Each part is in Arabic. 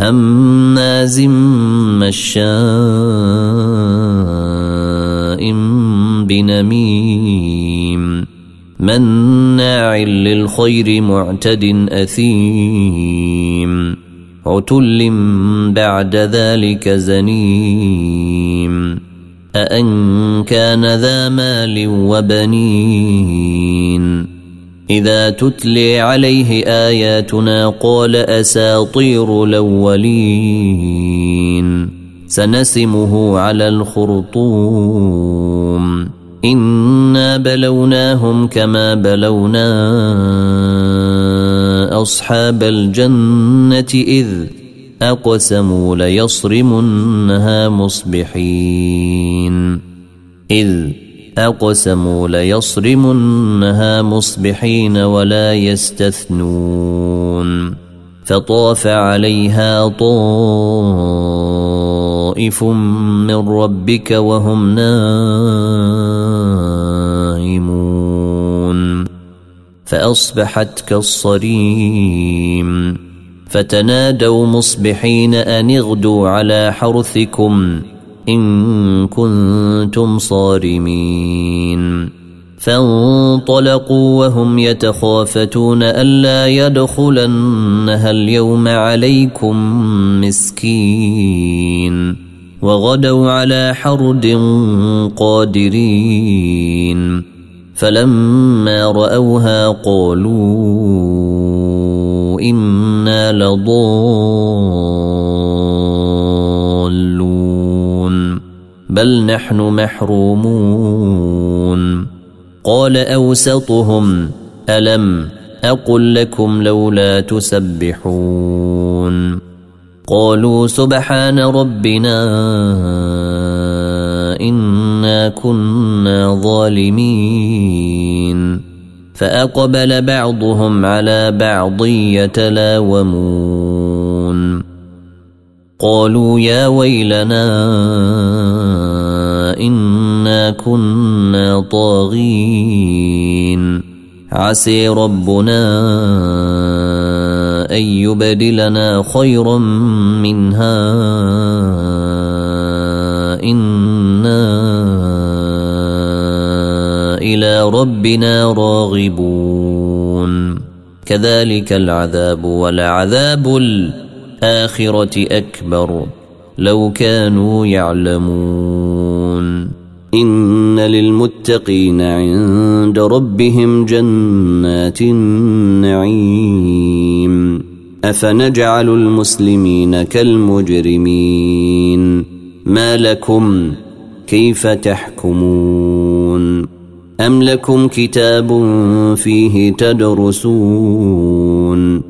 هماز مشاء بنميم مناع للخير معتد أثيم عتل بعد ذلك زنيم أأن كان ذا مال وبنين إذا تتلي عليه آياتنا قال أساطير الأولين. سنسمه على الخرطوم. إنا بلوناهم كما بلونا أصحاب الجنة إذ أقسموا ليصرمنها مصبحين. إذ أقسموا ليصرمنها مصبحين ولا يستثنون فطاف عليها طائف من ربك وهم نائمون فأصبحت كالصريم فتنادوا مصبحين أن اغدوا على حرثكم إن كنتم صارمين. فانطلقوا وهم يتخافتون ألا يدخلنها اليوم عليكم مسكين. وغدوا على حرد قادرين. فلما رأوها قالوا إنا لضالون. بل نحن محرومون. قال أوسطهم ألم أقل لكم لولا تسبحون. قالوا سبحان ربنا إنا كنا ظالمين. فأقبل بعضهم على بعض يتلاومون. قالوا يا ويلنا إنا كنا طاغين. عسي ربنا أن يبدلنا خيرا منها. إنا إلى ربنا راغبون. كذلك العذاب ولعذاب الآخرة أكبر. لو كانوا يعلمون. إن للمتقين عند ربهم جنات النعيم. أفنجعل المسلمين كالمجرمين. ما لكم كيف تحكمون؟ أم لكم كتاب فيه تدرسون؟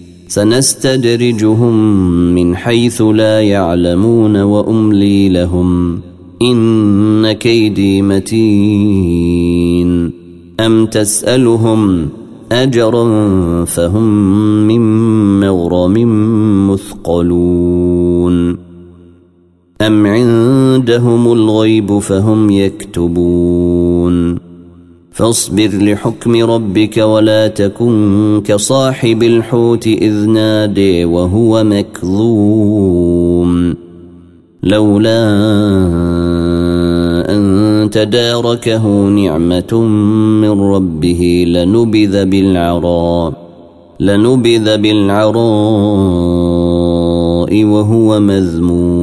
سنستدرجهم من حيث لا يعلمون وأملي لهم إن كيدي متين. أم تسألهم أجرا فهم من مغرم مثقلون. أم عندهم الغيب فهم يكتبون. فاصبر لحكم ربك ولا تكن كصاحب الحوت إذ نادي وهو مكظوم. لولا أن تداركه نعمة من ربه لنبذ بالعراء لنبذ بالعراء وهو مذموم.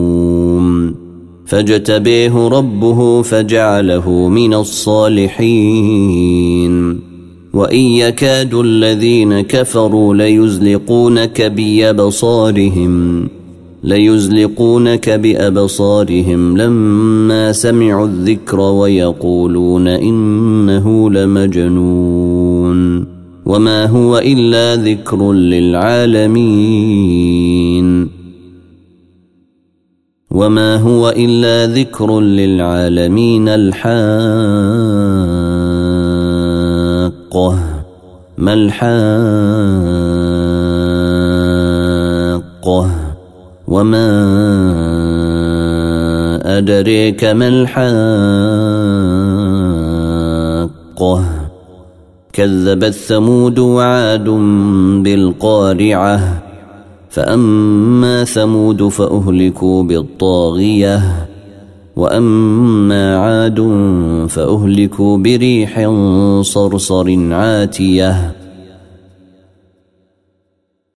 فاجتبيه ربه فجعله من الصالحين. وإن يكاد الذين كفروا ليزلقونك بأبصارهم ليزلقونك بأبصارهم لما سمعوا الذكر ويقولون إنه لمجنون. وما هو إلا ذكر للعالمين. وما هو الا ذكر للعالمين الحاقه ما الحاقه وما أدريك ما الحاقة كذبت ثمود وعاد بالقارعة فأما ثمود فأهلكوا بالطاغية وأما عاد فأهلكوا بريح صرصر عاتية.